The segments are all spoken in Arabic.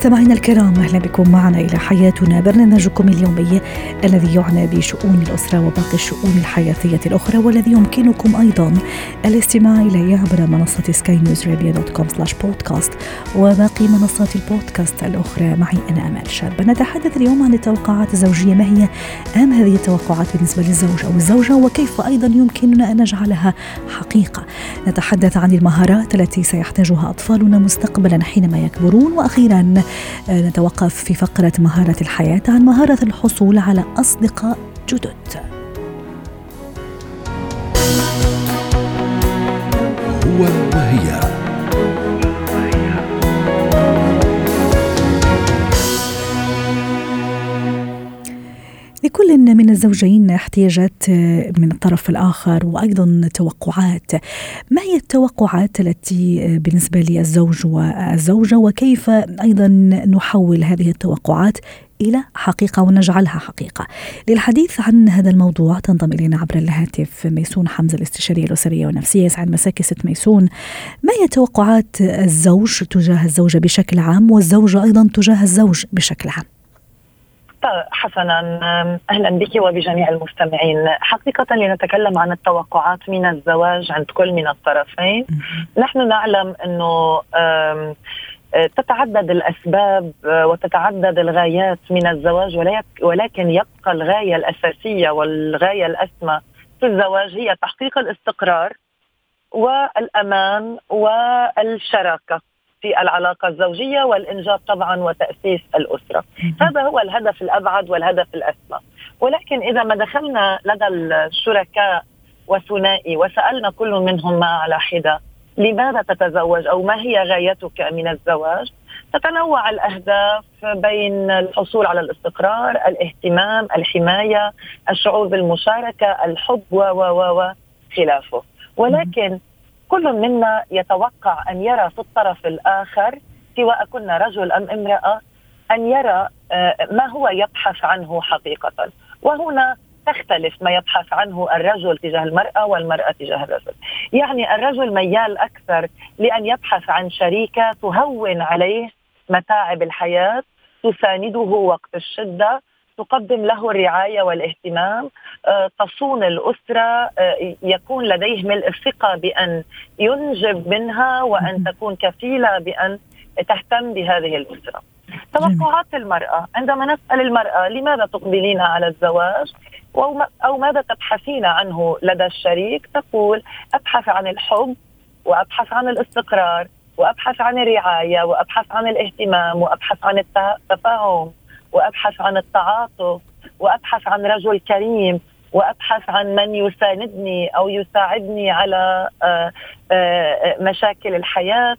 مستمعينا الكرام أهلا بكم معنا إلى حياتنا برنامجكم اليومي الذي يعنى بشؤون الأسرة وباقي الشؤون الحياتية الأخرى والذي يمكنكم أيضا الاستماع إليه عبر منصة سكاي نيوز dot com slash podcast وباقي منصات البودكاست الأخرى. معي أنا آمال شاب. نتحدث اليوم عن التوقعات الزوجية. ما هي أهم هذه التوقعات بالنسبة للزوج أو الزوجة؟ وكيف أيضا يمكننا أن نجعلها حقيقة؟ نتحدث عن المهارات التي سيحتاجها أطفالنا مستقبلا حينما يكبرون. وأخيرا نتوقف في فقرة مهارة الحياة عن مهارة الحصول على أصدقاء جدد. هو وهي. لكل من الزوجين احتياجات من الطرف الآخر وأيضا توقعات. ما هي التوقعات التي بالنسبة للزوج والزوجة وكيف أيضا نحول هذه التوقعات إلى حقيقة ونجعلها حقيقة؟ للحديث عن هذا الموضوع تنضم إلينا عبر الهاتف ميسون حمزة الاستشارية الأسرية والنفسية يسعد مساك ست ميسون. ما هي توقعات الزوج تجاه الزوجة بشكل عام والزوجة أيضا تجاه الزوج بشكل عام؟ حسنا أهلا بك وبجميع المستمعين. حقيقة لنتكلم عن التوقعات من الزواج عند كل من الطرفين. نحن نعلم إنه تتعدد الأسباب وتتعدد الغايات من الزواج ولكن يبقى الغاية الأساسية والغاية الأسمى في الزواج هي تحقيق الاستقرار والأمان والشراكة. في العلاقة الزوجية والإنجاب طبعا وتأسيس الأسرة. هذا هو الهدف الأبعد والهدف الأسمى. ولكن إذا ما دخلنا لدى الشركاء وثنائي وسألنا كل منهم ما على حدة لماذا تتزوج أو ما هي غايتك من الزواج؟ تتنوع الأهداف بين الحصول على الاستقرار الاهتمام الحماية الشعور بالمشاركة الحب و و و خلافه. ولكن كل منا يتوقع أن يرى في الطرف الآخر سواء كنا رجل أم امرأة أن يرى آه، ما هو يبحث عنه حقيقة. وهنا تختلف ما يبحث عنه الرجل تجاه المرأة والمرأة تجاه الرجل. يعني الرجل ميال أكثر لأن يبحث عن شريكة تهون عليه متاعب الحياة تسانده وقت الشدة تقدم له الرعاية والاهتمام آه، تصون الأسرة آه، يكون لديه ملء الثقة بأن ينجب منها وأن تكون كفيلة بأن تهتم بهذه الأسرة. توقعات المرأة. عندما نسأل المرأة لماذا تقبلين على الزواج أو ماذا تبحثين عنه لدى الشريك تقول أبحث عن الحب وأبحث عن الاستقرار وأبحث عن الرعاية وأبحث عن الاهتمام وأبحث عن التفاهم. وأبحث عن التعاطف وأبحث عن رجل كريم وأبحث عن من يساندني أو يساعدني على آه، آه، مشاكل الحياة.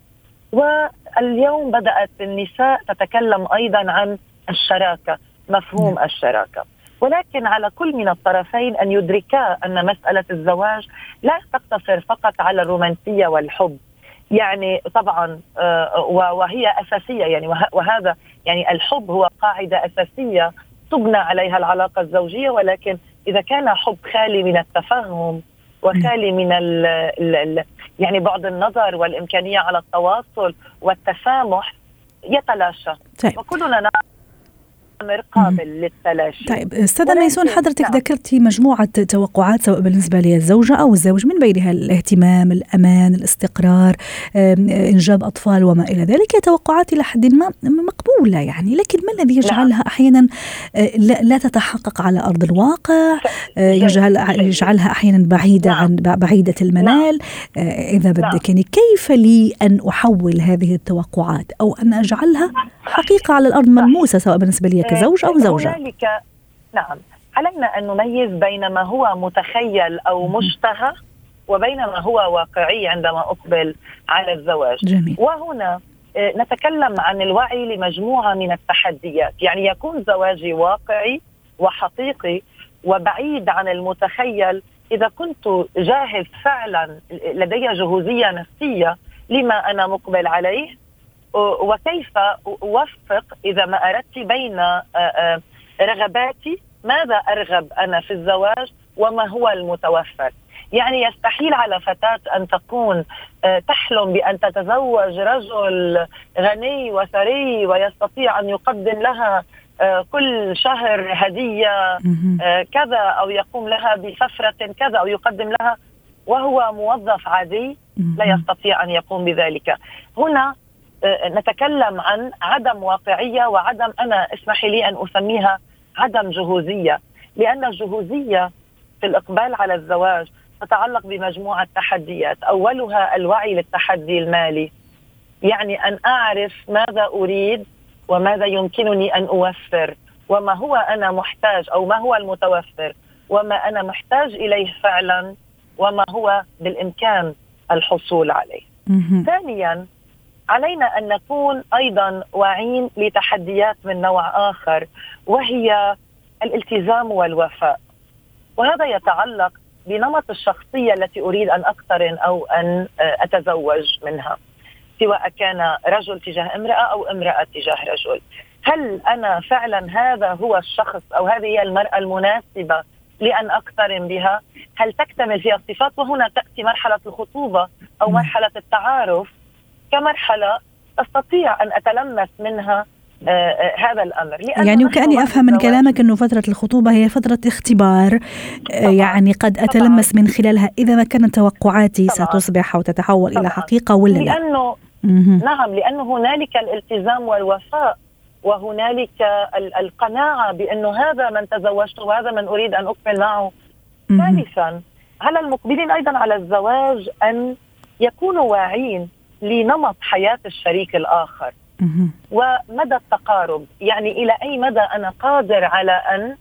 واليوم بدأت النساء تتكلم أيضا عن الشراكة مفهوم نعم. الشراكة. ولكن على كل من الطرفين أن يدركا أن مسألة الزواج لا تقتصر فقط على الرومانسية والحب. يعني طبعا آه، وهي أساسية يعني وهذا يعني الحب هو قاعدة أساسية تبنى عليها العلاقة الزوجية ولكن إذا كان حب خالي من التفهم وخالي من ال ال يعني بعد النظر والإمكانية على التواصل والتسامح يتلاشى طيب. وكلنا أمر قابل للتلاشي طيب أستاذة ميسون حضرتك نعم. ذكرتي مجموعة توقعات سواء بالنسبة للزوجة أو الزوج من بينها الاهتمام الأمان الاستقرار إنجاب أطفال وما إلى ذلك توقعات إلى حد ما مقبولة يعني لكن ما الذي يجعلها نعم. أحيانا آه، لا تتحقق على أرض الواقع آه، يجعل يجعلها أحيانا بعيدة نعم. عن بعيدة المنال نعم. إذا بدك نعم. يعني كيف لي أن أحول هذه التوقعات أو أن أجعلها حقيقة على الأرض ملموسة سواء بالنسبة لي كزوج أو زوجة. هنالك نعم. علينا أن نميز بين ما هو متخيل أو مشتهى وبين ما هو واقعي عندما أقبل على الزواج. جميل. وهنا آه، نتكلم عن الوعي لمجموعة من التحديات. يعني يكون زواجي واقعي وحقيقي وبعيد عن المتخيل إذا كنت جاهز فعلا لدي جهوزية نفسية لما أنا مقبل عليه؟ وكيف أوفق إذا ما أردت بين رغباتي؟ ماذا أرغب أنا في الزواج وما هو المتوفر؟ يعني يستحيل على فتاة أن تكون تحلم بأن تتزوج رجل غني وثري ويستطيع أن يقدم لها كل شهر هدية كذا أو يقوم لها بسفرة كذا أو يقدم لها وهو موظف عادي لا يستطيع أن يقوم بذلك. هنا نتكلم عن عدم واقعية وعدم أنا اسمحي لي أن أسميها عدم جهوزية لأن الجهوزية في الإقبال على الزواج تتعلق بمجموعة تحديات. أولها الوعي للتحدي المالي. يعني أن أعرف ماذا أريد وماذا يمكنني أن أوفر وما هو أنا محتاج أو ما هو المتوفر وما أنا محتاج إليه فعلا وما هو بالإمكان الحصول عليه. ثانيا علينا أن نكون أيضا واعين لتحديات من نوع آخر وهي الالتزام والوفاء. وهذا يتعلق بنمط الشخصية التي أريد أن أقترن أو أن أتزوج منها سواء كان رجل تجاه امرأة أو امرأة تجاه رجل. هل أنا فعلا هذا هو الشخص أو هذه هي المرأة المناسبة لأن أقترن بها؟ هل تكتمل فيها الصفات؟ وهنا تأتي مرحلة الخطوبة أو مرحلة التعارف. كمرحلة أستطيع أن أتلمس منها آه آه هذا الأمر. يعني وكأني أفهم من كلامك إنه فترة الخطوبة هي فترة اختبار آه يعني قد أتلمس طبعاً. من خلالها. إذا ما كانت توقعاتي طبعاً. ستصبح أو تتحول طبعاً. إلى حقيقة ولا لا؟ لأنه نعم لأنه هنالك الالتزام والوفاء وهنالك القناعة بأنه هذا من تزوجت وهذا من أريد أن أكمل معه. ثالثا على المقبلين أيضا على الزواج أن يكونوا واعين لنمط حياة الشريك الآخر. ومدى التقارب؟ يعني إلى أي مدى أنا قادر على أن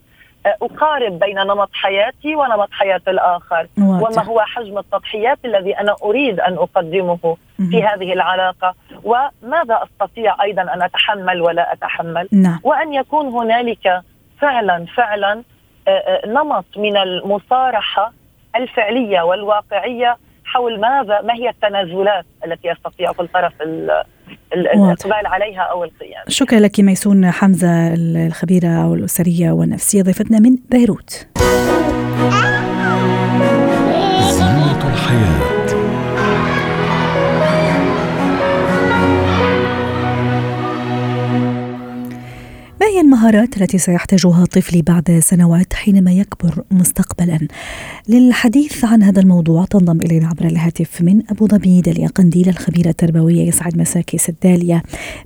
أقارب بين نمط حياتي ونمط حياة الآخر؟ واضح. وما هو حجم التضحيات الذي أنا أريد أن أقدمه في هذه العلاقة؟ وماذا أستطيع أيضا أن أتحمل ولا أتحمل؟ نعم. وأن يكون هنالك فعلا فعلا نمط من المصارحة الفعلية والواقعية حول ماذا ما هي التنازلات التي يستطيع كل طرف الاقبال عليها أو القيام. شكرا لك ميسون حمزة الخبيرة والاسريه والنفسية ضيفتنا من بيروت. المهارات التي سيحتاجها طفلي بعد سنوات حينما يكبر مستقبلا؟ للحديث عن هذا الموضوع تنضم إلينا عبر الهاتف من أبو ظبي داليا قنديل الخبيره التربويه يسعد مساكي سداليا.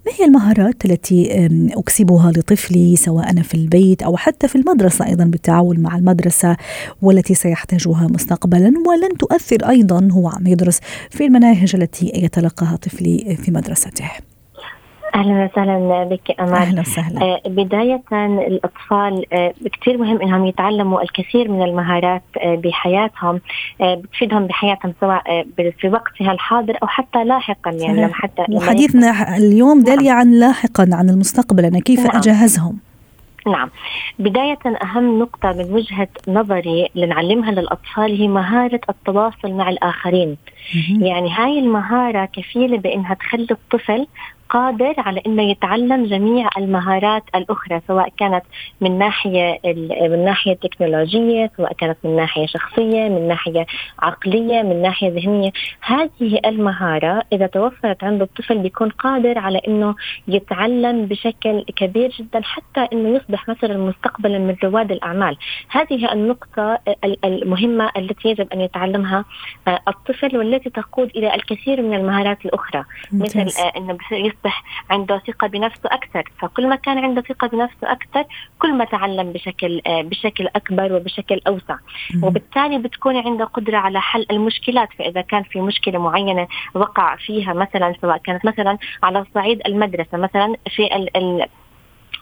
ما هي المهارات التي أكسبها لطفلي سواء في البيت أو حتى في المدرسة أيضا بالتعاون مع المدرسة والتي سيحتاجها مستقبلا ولن تؤثر أيضا هو عم يدرس في المناهج التي يتلقاها طفلي في مدرسته. أهلا وسهلا بك أمال. أهلا وسهلا. آه بداية الأطفال آه كثير مهم إنهم يتعلموا الكثير من المهارات آه بحياتهم بتفيدهم بحياتهم سواء في وقتها الحاضر أو حتى لاحقا يعني لما حتى وحديثنا اليوم داليا عن لاحقا عن المستقبل أنا كيف نعم. أجهزهم؟ نعم. بداية أهم نقطة من وجهة نظري لنعلمها للأطفال هي مهارة التواصل مع الآخرين. يعني هاي المهارة كفيلة بأنها تخلي الطفل قادر على إنه يتعلم جميع المهارات الأخرى سواء كانت من ناحية من ناحية تكنولوجية سواء كانت من ناحية شخصية من ناحية عقلية من ناحية ذهنية. هذه المهارة إذا توفرت عند الطفل بيكون قادر على إنه يتعلم بشكل كبير جدا حتى إنه يصبح مثلا مستقبلا من رواد الأعمال. هذه النقطة المهمة التي يجب أن يتعلمها الطفل والتي تقود إلى الكثير من المهارات الأخرى. مثل إنه يصبح عنده ثقة بنفسه أكثر. فكل ما كان عنده ثقة بنفسه أكثر كل ما تعلم بشكل بشكل أكبر وبشكل أوسع. وبالتالي بتكون عنده قدرة على حل المشكلات. فإذا كان في مشكلة معينة وقع فيها مثلا سواء كانت مثلا على صعيد المدرسة مثلا في ال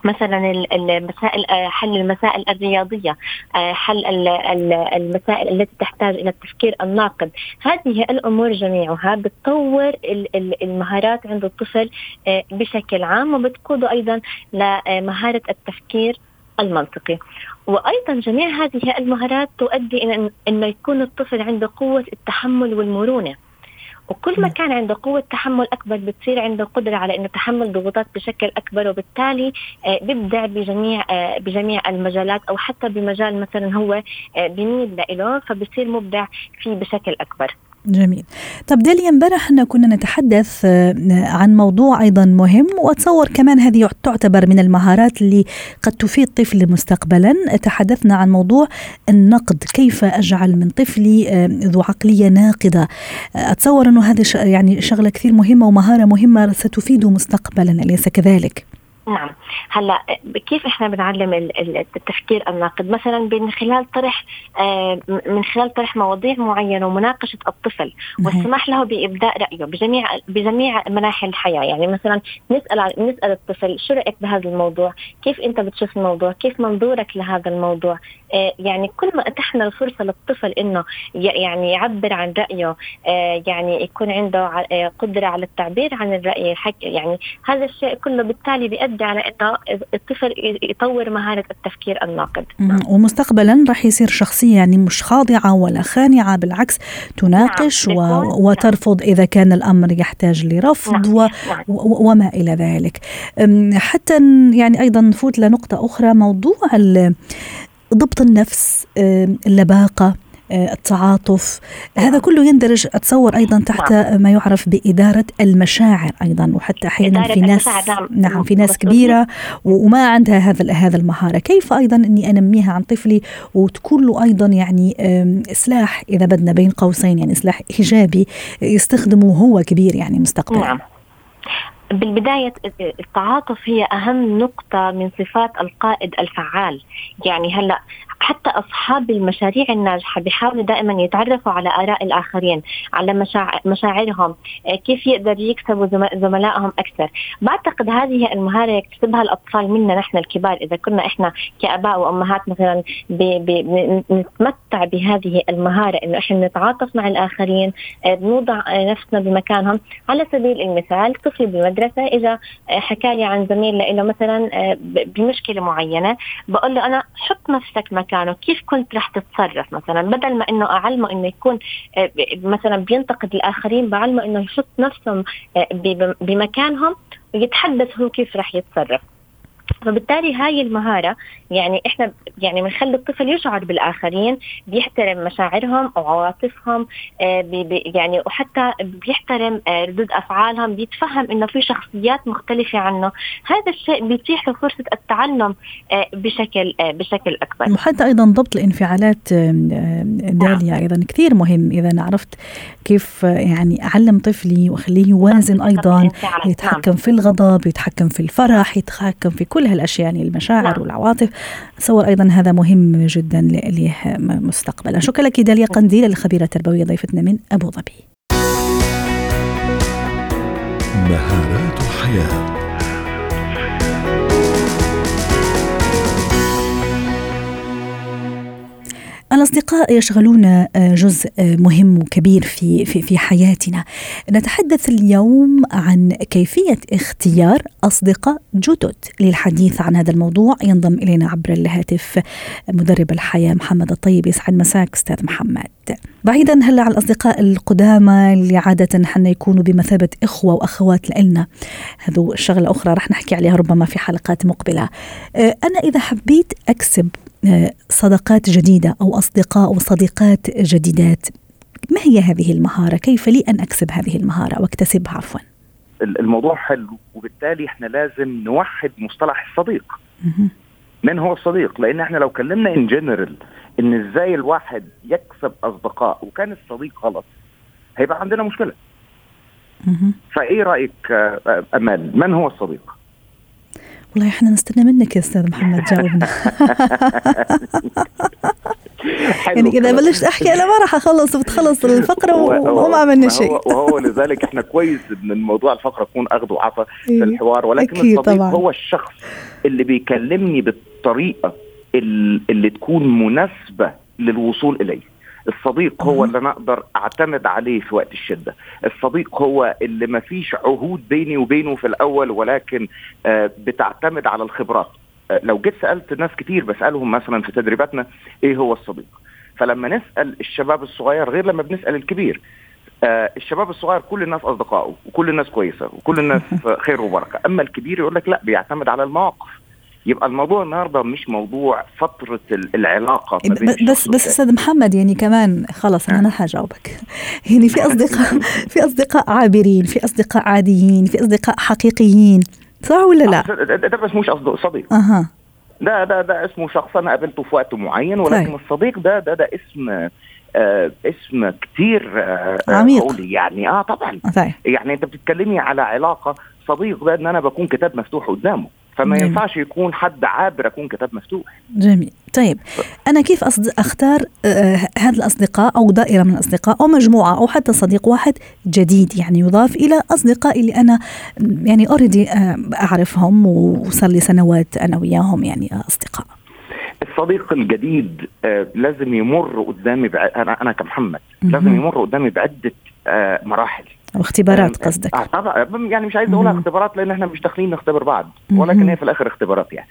مثلا المسائل آه، حل المسائل الرياضية آه، حل المسائل التي تحتاج إلى التفكير الناقد. هذه الأمور جميعها بتطور المهارات عند الطفل آه، بشكل عام وبتقوده أيضا لمهارة التفكير المنطقي. وأيضا جميع هذه المهارات تؤدي إلى إنه يكون الطفل عنده قوة التحمل والمرونة. وكل ما كان عنده قوة تحمل أكبر بتصير عنده قدرة على إنه تحمل ضغوطات بشكل أكبر وبالتالي آه، بيبدع بجميع آه، بجميع المجالات أو حتى بمجال مثلا هو آه، بميل له فبصير مبدع فيه بشكل أكبر. جميل. طب داليا امبارح إحنا كنا نتحدث عن موضوع أيضا مهم وأتصور كمان هذه تعتبر من المهارات اللي قد تفيد طفل مستقبلا. تحدثنا عن موضوع النقد كيف أجعل من طفلي ذو عقلية ناقدة. أتصور إنه هذه يعني شغلة كثير مهمة ومهارة مهمة ستفيده مستقبلا أليس كذلك؟ نعم. هلا كيف إحنا بنعلم التفكير الناقد؟ مثلا من خلال طرح آه، من خلال طرح مواضيع معينة ومناقشة الطفل والسماح له بإبداء رأيه بجميع بجميع مناحي الحياة. يعني مثلا نسأل نسأل الطفل شو رأيك بهذا الموضوع؟ كيف أنت بتشوف الموضوع؟ كيف منظورك لهذا الموضوع؟ آه، يعني كل ما اتحنا الفرصه للطفل إنه يعني يعبر عن رأيه آه، يعني يكون عنده قدرة على التعبير عن الرأي يعني هذا الشيء كله بالتالي بيؤدي بيؤدي على انه الطفل يطور مهارة التفكير الناقد ومستقبلا راح يصير شخصية يعني مش خاضعة ولا خانعة بالعكس تناقش نعم. و... نعم. وترفض إذا كان الأمر يحتاج لرفض نعم. و... نعم. و... وما إلى ذلك حتى يعني أيضا نفوت لنقطة أخرى موضوع ضبط النفس اللباقة التعاطف. هذا نعم. كله يندرج أتصور أيضا تحت نعم. ما يعرف بإدارة المشاعر أيضا وحتى أحيانا في ناس نعم. نعم في ناس كبيرة وما عندها هذا هذا المهارة. كيف أيضا إني أنميها عن طفلي؟ وتكون له أيضا يعني سلاح إذا بدنا بين قوسين يعني سلاح إيجابي يستخدمه هو كبير يعني مستقبلا. نعم. بالبداية التعاطف هي أهم نقطة من صفات القائد الفعال. يعني هلأ حتى أصحاب المشاريع الناجحة بيحاولوا دائما يتعرفوا على آراء الآخرين على مشاعر مشاعرهم آه، كيف يقدر يكسبوا زملائهم أكثر. بعتقد هذه المهارة يكتسبها الأطفال منا نحن الكبار. إذا كنا إحنا كآباء وأمهات مثلا نتمتع بهذه المهارة إنه إحنا نتعاطف مع الآخرين آه، نوضع نفسنا بمكانهم. على سبيل المثال طفل بالمدرسة إذا آه، حكى لي عن زميل له مثلا بمشكلة معينة بقول له أنا حط نفسك مكان مكانه كيف كنت رح تتصرف مثلا؟ بدل ما إنه أعلمه إنه يكون آه، مثلا بينتقد الآخرين بعلمه إنه يحط نفسه آه، بمكانهم ويتحدث هو كيف رح يتصرف. فبالتالي هاي المهارة يعني إحنا يعني بنخلي الطفل يشعر بالآخرين بيحترم مشاعرهم وعواطفهم آه بي بي يعني وحتى بيحترم آه ردود أفعالهم بيتفهم إنه في شخصيات مختلفة عنه. هذا الشيء بيتيح له فرصة التعلم آه بشكل بشكل أكبر. وحتى أيضا ضبط الانفعالات آه، داليا أيضا كثير مهم. إذا عرفت كيف يعني أعلم طفلي وأخليه يوازن أيضا يتحكم نعم. في الغضب يتحكم في الفرح يتحكم في كل هالأشياء يعني المشاعر نعم. والعواطف. اتصور أيضا هذا مهم جدا له مستقبلا. شكرا لك داليا قنديل الخبيرة التربوية ضيفتنا من أبو ظبي. مهارات الحياة. الأصدقاء يشغلون آه، جزء آه، مهم وكبير في في في حياتنا. نتحدث اليوم عن كيفية اختيار أصدقاء جدد. للحديث عن هذا الموضوع ينضم إلينا عبر الهاتف مدرب الحياة محمد الطيب يسعد مساك أستاذ محمد. بعيدا هلا عن الأصدقاء القدامى اللي عادة حنا يكونوا بمثابة إخوة وأخوات لنا. هذو الشغلة أخرى رح نحكي عليها ربما في حلقات مقبلة. آه، أنا إذا حبيت أكسب صداقات جديدة أو أصدقاء وصديقات جديدات. ما هي هذه المهارة؟ كيف لي أن أكسب هذه المهارة وأكتسبها؟ عفوا. الموضوع حلو وبالتالي إحنا لازم نوحد مصطلح الصديق. من هو الصديق؟ لأن إحنا لو كلمنا ان جنرال إن إزاي الواحد يكسب أصدقاء وكان الصديق غلط هيبقى عندنا مشكلة. فإيه رأيك آه، أمال؟ من هو الصديق؟ والله إحنا نستنى منك يا أستاذ محمد جاوبنا يعني إذا بلشت أحكي أنا ما راح أخلص وبتخلص الفقرة وما عملنا شيء. وهو لذلك إحنا كويس إن الموضوع الفقرة تكون أخذ وعطى في إيه، الحوار ولكن الصديق. هو الشخص اللي بيكلمني بالطريقة اللي تكون مناسبة للوصول اليه الصديق هو اللي أنا أقدر أعتمد عليه في وقت الشدة. الصديق هو اللي ما فيش عهود بيني وبينه في الأول ولكن آه بتعتمد على الخبرات. آه لو جيت سألت ناس كتير بسألهم مثلا في تدريباتنا إيه هو الصديق؟ فلما نسأل الشباب الصغير غير لما بنسأل الكبير آه الشباب الصغير كل الناس أصدقائه وكل الناس كويسة وكل الناس خير وبركة. أما الكبير يقول لك لا بيعتمد على المواقف. يبقى الموضوع النهارده مش موضوع فتره العلاقة ما بين بس بس أستاذ محمد يعني كمان خلص أنا هجاوبك يعني في اصدقاء في أصدقاء عابرين في أصدقاء عاديين في أصدقاء حقيقيين صح ولا لا؟ ده بس مش صديق. أها. ده ده ده اسمه شخص أنا قابلته في وقت معين ولكن طيب. الصديق ده ده ده اسم آه اسم كتير آه عميق. قولي. يعني آه طبعا. طيب. يعني أنت بتتكلمي على علاقة صديق ده إن أنا بكون كتاب مفتوح قدامه. فما جميل. ينفعش يكون حد عابر أكون كتاب مفتوح. جميل. طيب أنا كيف أختار آه هذا الأصدقاء أو دائرة من الأصدقاء أو مجموعة أو حتى صديق واحد جديد يعني يضاف إلى أصدقائي اللي أنا يعني اوريدي آه أعرفهم وصار لي سنوات أنا وياهم يعني أصدقاء. الصديق الجديد آه لازم يمر قدامي أنا أنا كمحمد لازم يمر قدامي بعدة مراحل. أو اختبارات قصدك؟ آه طبعا يعني مش عايز اقولها اختبارات لأن إحنا مش داخلين نختبر بعض ولكن هي في الآخر اختبارات يعني.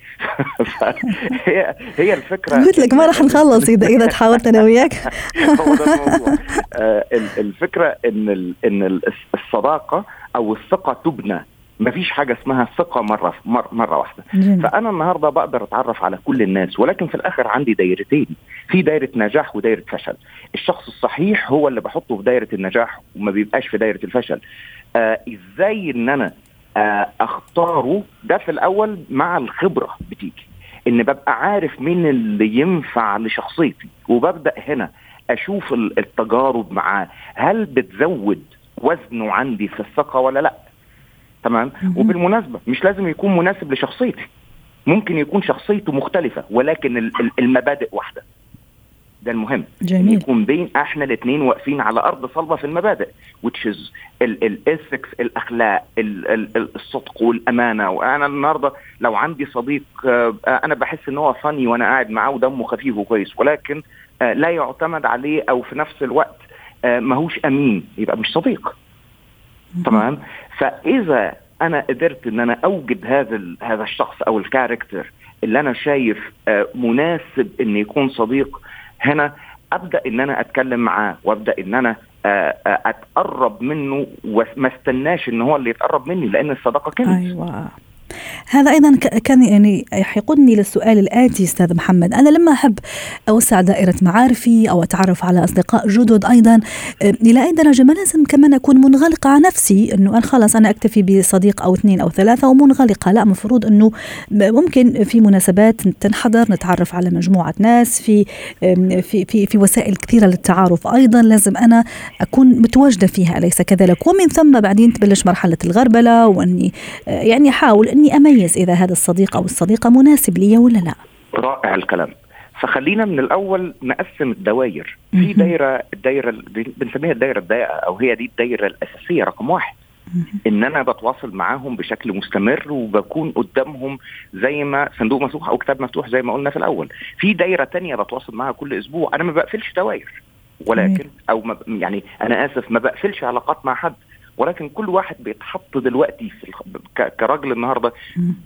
هي هي الفكرة. قلت لك ما راح نخلص إذا إذا تحاولت أنا وياك. هو ده الموضوع. آه الفكرة إن إن الصداقة أو الثقة تبنى. ما فيش حاجة اسمها ثقة مرة مرة واحدة. جميل. فأنا النهارده بقدر أتعرف على كل الناس ولكن في الآخر عندي دايرتين. في دايرة نجاح ودايرة فشل. الشخص الصحيح هو اللي بحطه في دايرة النجاح وما بيبقاش في دايرة الفشل. آه إزاي إن أنا آه أختاره؟ ده في الأول مع الخبرة بتيجي. إن ببقى عارف مين اللي ينفع لشخصيتي وببدأ هنا أشوف التجارب معاه. هل بتزود وزنه عندي في الثقة ولا لأ؟ تمام؟ وبالمناسبة مش لازم يكون مناسب لشخصيتي. ممكن يكون شخصيته مختلفة ولكن المبادئ واحدة. ده المهم. جميل. يكون بين إحنا الاثنين واقفين على أرض صلبة في المبادئ which is الإثكس الأخلاق ال ال الصدق والأمانة. وأنا النهارده لو عندي صديق أنا بحس إن هو فاني وأنا قاعد معاه ودمه خفيف وكويس ولكن لا يعتمد عليه أو في نفس الوقت ماهوش أمين. يبقى مش صديق. تمام؟ فإذا أنا قدرت إن أنا أوجد هذا هذا الشخص أو الكاركتر اللي أنا شايف مناسب إن يكون صديق هنا أبدأ إن أنا أتكلم معاه وأبدأ إن أنا أتقرب منه وما استناش إن هو اللي يتقرب مني لأن الصداقة كنز. أيوه. هذا أيضا كان يعني يحقني للسؤال الآتي أستاذ محمد. أنا لما أحب أوسع دائرة معارفي أو أتعرف على أصدقاء جدد أيضا إلى أي درجة ما لازم كمان اكون منغلقة على نفسي؟ إنه أنا خلاص أنا أكتفي بصديق أو اثنين أو ثلاثة ومنغلقة. لا مفروض إنه ممكن في مناسبات تنحضر نتعرف على مجموعة ناس في في في, في وسائل كثيرة للتعارف أيضا لازم أنا أكون متواجدة فيها أليس كذلك؟ ومن ثم بعدين تبلش مرحلة الغربلة وإني يعني أحاول إني أميز إذا هذا الصديق أو الصديقة مناسب لي ولا لا. رائع الكلام. فخلينا من الأول نقسم الدوائر. في دايرة الدايرة بنسميها الدايرة الضيقة أو هي دي الدايرة الأساسية رقم واحد. إن أنا بتواصل معاهم بشكل مستمر وبكون قدامهم زي ما صندوق مفتوح أو كتاب مفتوح زي ما قلنا في الأول. في دايرة تانية بتواصل معاها كل أسبوع. أنا ما بقفلش دوائر ولكن أو ما يعني أنا آسف ما بقفلش علاقات مع حد. ولكن كل واحد بيتحط دلوقتي في كراجل النهارده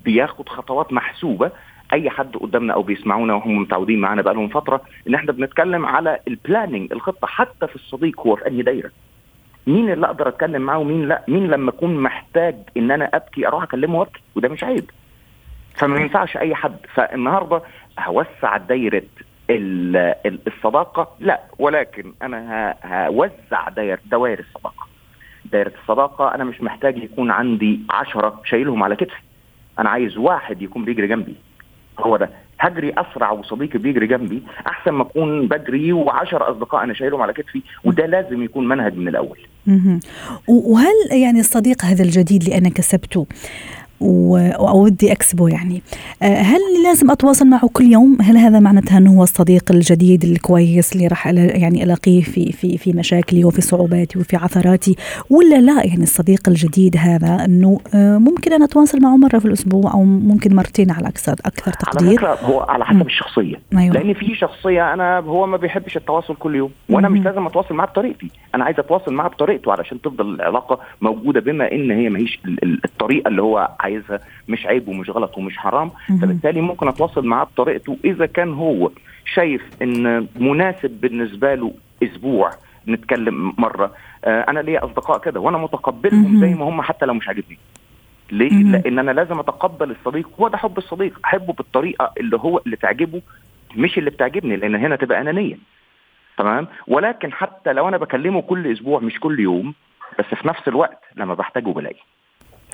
بياخد خطوات محسوبة أي حد قدامنا أو بيسمعونا وهم متعودين معانا بقى لهم فترة إن إحنا بنتكلم على البلاننج الخطة حتى في الصديق هو في أنهي دايرة. مين اللي أقدر أتكلم معاه ومين لأ؟ مين لما أكون محتاج إن أنا أبكي أروح أكلمه وأبكي؟ وده مش عيب. فما ينفعش أي حد. فالنهاردة هوسع دايرة الصداقة؟ لأ ولكن أنا هوزع دوائر الصداقة. دايرة الصداقة أنا مش محتاج يكون عندي عشرة شايلهم على كتفي. أنا عايز واحد يكون بيجري جنبي. هو ده. هجري أسرع وصديقي بيجري جنبي أحسن ما أكون بجري وعشر أصدقاء أنا شايلهم على كتفي وده لازم يكون منهج من الأول. وهل يعني الصديق هذا الجديد اللي أنا كسبته وودي أكسبه يعني هل لازم أتواصل معه كل يوم هل هذا معناتها أنه هو الصديق الجديد الكويس اللي راح يعني ألاقيه في في في مشاكلي وفي صعوباتي وفي عثراتي ولا لا يعني الصديق الجديد هذا أنه ممكن أنا أتواصل معه مرة في الأسبوع أو ممكن مرتين على أكثر أكثر تقدير على فكرة هو على حسب. الشخصية أيوة. لأن في شخصية أنا هو ما بيحبش التواصل كل يوم وأنا. مش لازم أتواصل معاه بطريقتي أنا عايز أتواصل معاه بطريقته علشان تفضل العلاقة موجودة بما إن هي ما هيش الطريقة اللي هو عايزها مش عيب ومش غلط ومش حرام. فبالتالي ممكن أتواصل معاه بطريقته. إذا كان هو شايف إن مناسب بالنسبة له أسبوع نتكلم مرة آه أنا ليا أصدقاء كده وأنا متقبلهم زي ما هم حتى لو مش عاجبني. ليه؟ لأن أنا لازم أتقبل الصديق. هو ده حب الصديق. أحبه بالطريقة اللي هو اللي تعجبه مش اللي بتعجبني لأن هنا تبقى أنانية. تمام؟ ولكن حتى لو أنا بكلمه كل أسبوع مش كل يوم بس في نفس الوقت لما بحتاجه بلاقي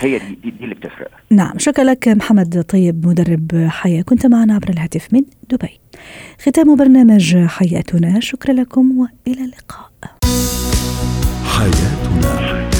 هي دي, دي, دي اللي بتفرق. نعم شكرا لك محمد طيب مدرب حياة. كنت معنا عبر الهاتف من دبي. ختام برنامج حياتنا. شكرا لكم وإلى اللقاء. حياتنا.